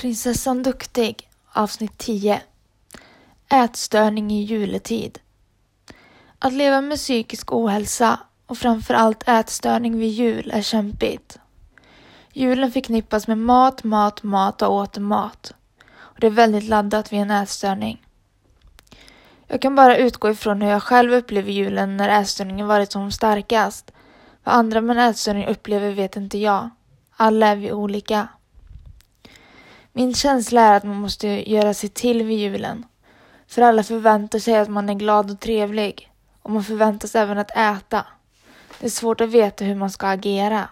Prinsessan Duktig avsnitt 10 Ätstörning i juletid Att leva med psykisk ohälsa och framförallt ätstörning vid jul är kämpigt. Julen förknippas med mat, mat, mat och åter mat. Och det är väldigt laddat vid en ätstörning. Jag kan bara utgå ifrån hur jag själv upplever julen när ätstörningen varit som starkast. Vad andra med en ätstörning upplever vet inte jag. Alla är vi olika. Min känsla är att man måste göra sig till vid julen. För alla förväntar sig att man är glad och trevlig. Och man förväntas även att äta. Det är svårt att veta hur man ska agera.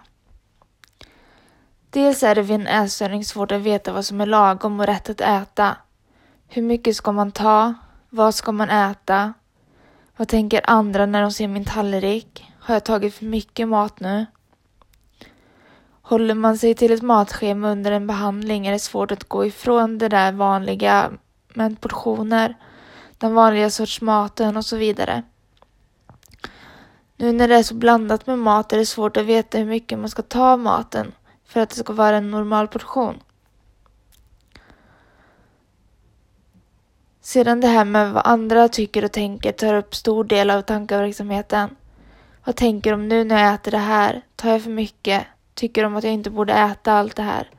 Dels är det vid en ätstörning svårt att veta vad som är lagom och rätt att äta. Hur mycket ska man ta? Vad ska man äta? Vad tänker andra när de ser min tallrik? Har jag tagit för mycket mat nu? Håller man sig till ett matschema under en behandling är det svårt att gå ifrån det där vanliga med portioner, den vanliga sorts maten och så vidare. Nu när det är så blandat med mat är det svårt att veta hur mycket man ska ta av maten för att det ska vara en normal portion. Sedan det här med vad andra tycker och tänker tar upp stor del av tankeverksamheten. Vad tänker de nu när jag äter det här? Tar jag för mycket? Tycker de att jag inte borde äta allt det här.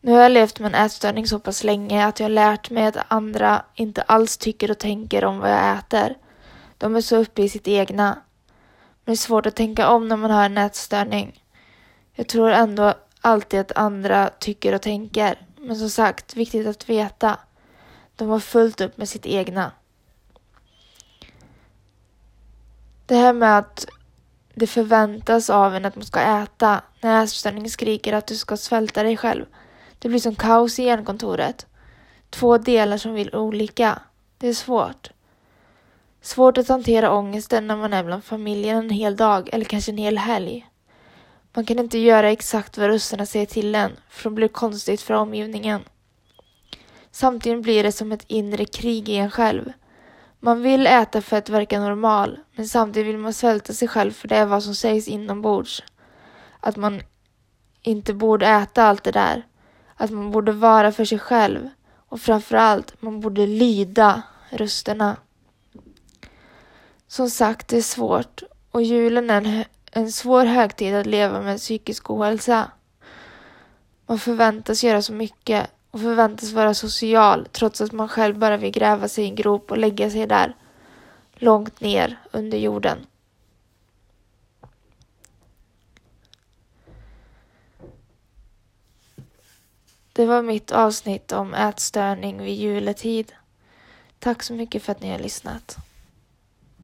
Nu har jag levt med en ätstörning så pass länge att jag har lärt mig att andra inte alls tycker och tänker om vad jag äter. De är så uppe i sitt egna. Men det är svårt att tänka om när man har en ätstörning. Jag tror ändå alltid att andra tycker och tänker. Men som sagt, viktigt att veta. De har fullt upp med sitt egna. Det här med att det förväntas av en att man ska äta när ätstörningen skriker att du ska svälta dig själv. Det blir som kaos i hjärnkontoret. Två delar som vill olika. Det är svårt. Svårt att hantera ångesten när man är bland familjen en hel dag eller kanske en hel helg. Man kan inte göra exakt vad rösterna säger till en, för det blir konstigt för omgivningen. Samtidigt blir det som ett inre krig i en själv. Man vill äta för att verka normal, men samtidigt vill man svälta sig själv för det är vad som sägs inombords. Att man inte borde äta allt det där. Att man borde vara för sig själv. Och framförallt, man borde lyda rösterna. Som sagt, det är svårt. Och julen är en, en svår högtid att leva med psykisk ohälsa. Man förväntas göra så mycket och förväntas vara social trots att man själv bara vill gräva sig i en grop och lägga sig där långt ner under jorden. Det var mitt avsnitt om ätstörning vid juletid. Tack så mycket för att ni har lyssnat.